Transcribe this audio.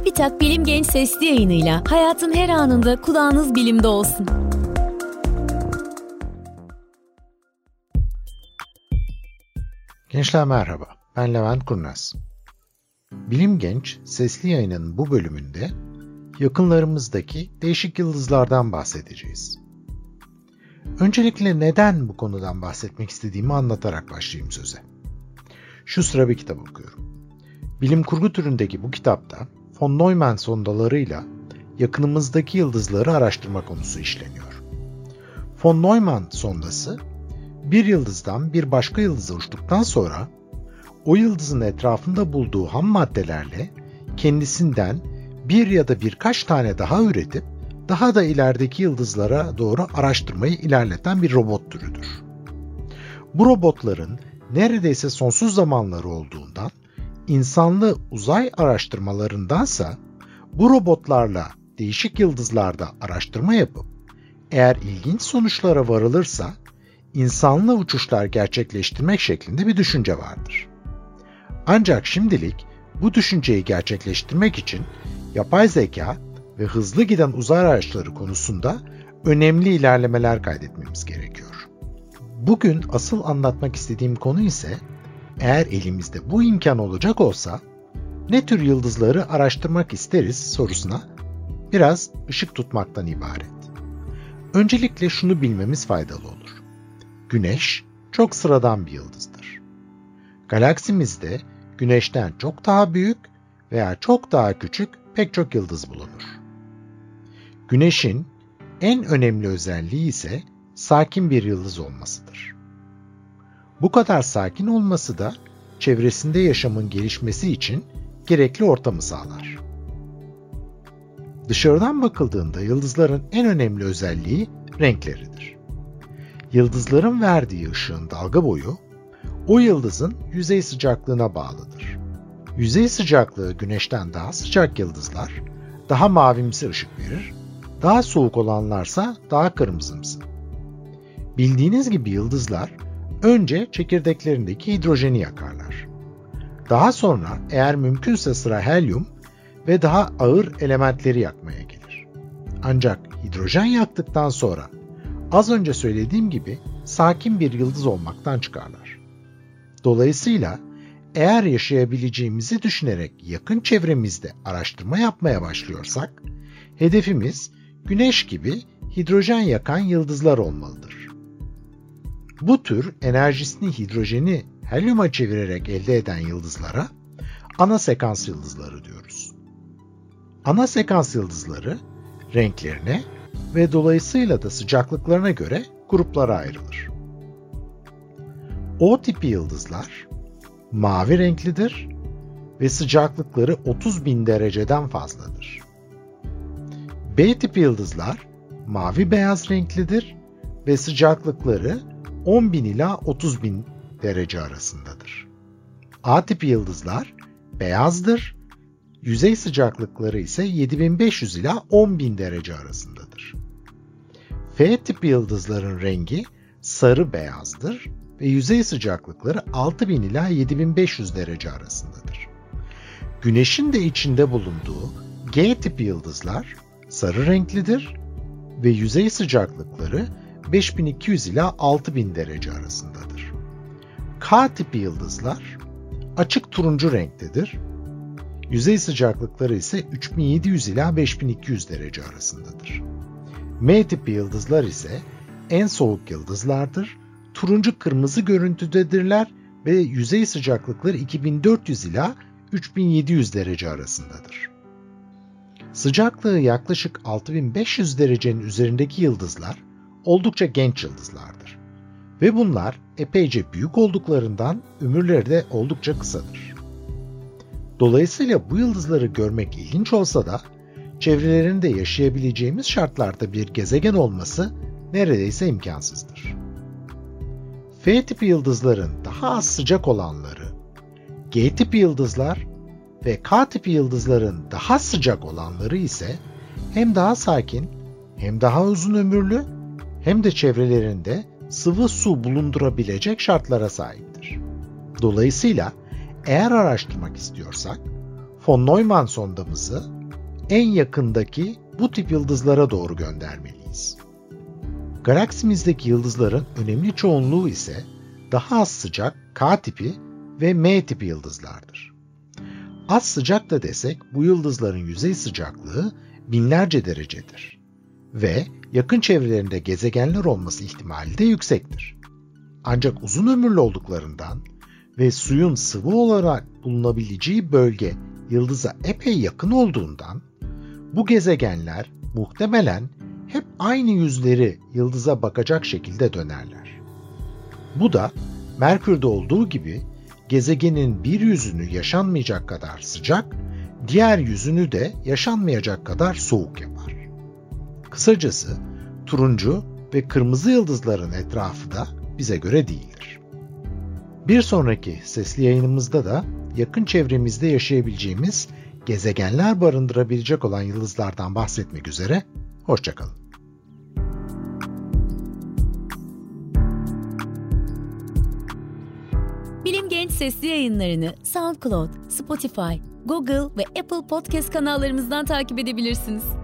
TÜBİTAK Bilim Genç Sesli yayınıyla hayatın her anında kulağınız bilimde olsun. Gençler merhaba, ben Levent Kurnaz. Bilim Genç Sesli yayının bu bölümünde yakınlarımızdaki değişik yıldızlardan bahsedeceğiz. Öncelikle neden bu konudan bahsetmek istediğimi anlatarak başlayayım söze. Şu sıra bir kitap okuyorum. Bilim kurgu türündeki bu kitapta von Neumann sondalarıyla yakınımızdaki yıldızları araştırma konusu işleniyor. Von Neumann sondası bir yıldızdan bir başka yıldıza uçtuktan sonra o yıldızın etrafında bulduğu ham maddelerle kendisinden bir ya da birkaç tane daha üretip daha da ilerideki yıldızlara doğru araştırmayı ilerleten bir robot türüdür. Bu robotların neredeyse sonsuz zamanları olduğundan insanlı uzay araştırmalarındansa bu robotlarla değişik yıldızlarda araştırma yapıp eğer ilginç sonuçlara varılırsa insanlı uçuşlar gerçekleştirmek şeklinde bir düşünce vardır. Ancak şimdilik bu düşünceyi gerçekleştirmek için yapay zeka ve hızlı giden uzay araçları konusunda önemli ilerlemeler kaydetmemiz gerekiyor. Bugün asıl anlatmak istediğim konu ise eğer elimizde bu imkan olacak olsa ne tür yıldızları araştırmak isteriz sorusuna biraz ışık tutmaktan ibaret. Öncelikle şunu bilmemiz faydalı olur. Güneş çok sıradan bir yıldızdır. Galaksimizde Güneşten çok daha büyük veya çok daha küçük pek çok yıldız bulunur. Güneşin en önemli özelliği ise sakin bir yıldız olmasıdır. Bu kadar sakin olması da çevresinde yaşamın gelişmesi için gerekli ortamı sağlar. Dışarıdan bakıldığında yıldızların en önemli özelliği renkleridir. Yıldızların verdiği ışığın dalga boyu o yıldızın yüzey sıcaklığına bağlıdır. Yüzey sıcaklığı güneşten daha sıcak yıldızlar daha mavimsi ışık verir, daha soğuk olanlarsa daha kırmızımsı. Bildiğiniz gibi yıldızlar önce çekirdeklerindeki hidrojeni yakarlar. Daha sonra eğer mümkünse sıra helyum ve daha ağır elementleri yakmaya gelir. Ancak hidrojen yaktıktan sonra az önce söylediğim gibi sakin bir yıldız olmaktan çıkarlar. Dolayısıyla eğer yaşayabileceğimizi düşünerek yakın çevremizde araştırma yapmaya başlıyorsak, hedefimiz Güneş gibi hidrojen yakan yıldızlar olmalıdır. Bu tür enerjisini hidrojeni helyuma çevirerek elde eden yıldızlara ana sekans yıldızları diyoruz. Ana sekans yıldızları renklerine ve dolayısıyla da sıcaklıklarına göre gruplara ayrılır. O tipi yıldızlar mavi renklidir ve sıcaklıkları 30 bin dereceden fazladır. B tipi yıldızlar mavi beyaz renklidir ve sıcaklıkları 10 bin ila 30 bin derece arasındadır. A tipi yıldızlar beyazdır, yüzey sıcaklıkları ise 7500 ila 10.000 derece arasındadır. F tipi yıldızların rengi sarı beyazdır ve yüzey sıcaklıkları 6000 ila 7500 derece arasındadır. Güneşin de içinde bulunduğu G tipi yıldızlar sarı renklidir ve yüzey sıcaklıkları 5200 ila 6000 derece arasındadır. K tipi yıldızlar açık turuncu renktedir. Yüzey sıcaklıkları ise 3700 ila 5200 derece arasındadır. M tipi yıldızlar ise en soğuk yıldızlardır. Turuncu kırmızı görüntüdedirler ve yüzey sıcaklıkları 2400 ila 3700 derece arasındadır. Sıcaklığı yaklaşık 6500 derecenin üzerindeki yıldızlar oldukça genç yıldızlardır. Ve bunlar epeyce büyük olduklarından ömürleri de oldukça kısadır. Dolayısıyla bu yıldızları görmek ilginç olsa da çevrelerinde yaşayabileceğimiz şartlarda bir gezegen olması neredeyse imkansızdır. F tipi yıldızların daha az sıcak olanları, G tipi yıldızlar ve K tipi yıldızların daha sıcak olanları ise hem daha sakin, hem daha uzun ömürlü, hem de çevrelerinde sıvı su bulundurabilecek şartlara sahiptir. Dolayısıyla eğer araştırmak istiyorsak, von Neumann sondamızı en yakındaki bu tip yıldızlara doğru göndermeliyiz. Galaksimizdeki yıldızların önemli çoğunluğu ise daha az sıcak K tipi ve M tipi yıldızlardır. Az sıcak da desek bu yıldızların yüzey sıcaklığı binlerce derecedir ve yakın çevrelerinde gezegenler olması ihtimali de yüksektir. Ancak uzun ömürlü olduklarından ve suyun sıvı olarak bulunabileceği bölge yıldıza epey yakın olduğundan bu gezegenler muhtemelen hep aynı yüzleri yıldıza bakacak şekilde dönerler. Bu da Merkür'de olduğu gibi gezegenin bir yüzünü yaşanmayacak kadar sıcak, diğer yüzünü de yaşanmayacak kadar soğuk yapar. Kısacası turuncu ve kırmızı yıldızların etrafı da bize göre değildir. Bir sonraki sesli yayınımızda da yakın çevremizde yaşayabileceğimiz gezegenler barındırabilecek olan yıldızlardan bahsetmek üzere, hoşçakalın. Bilim Genç sesli yayınlarını SoundCloud, Spotify, Google ve Apple Podcast kanallarımızdan takip edebilirsiniz.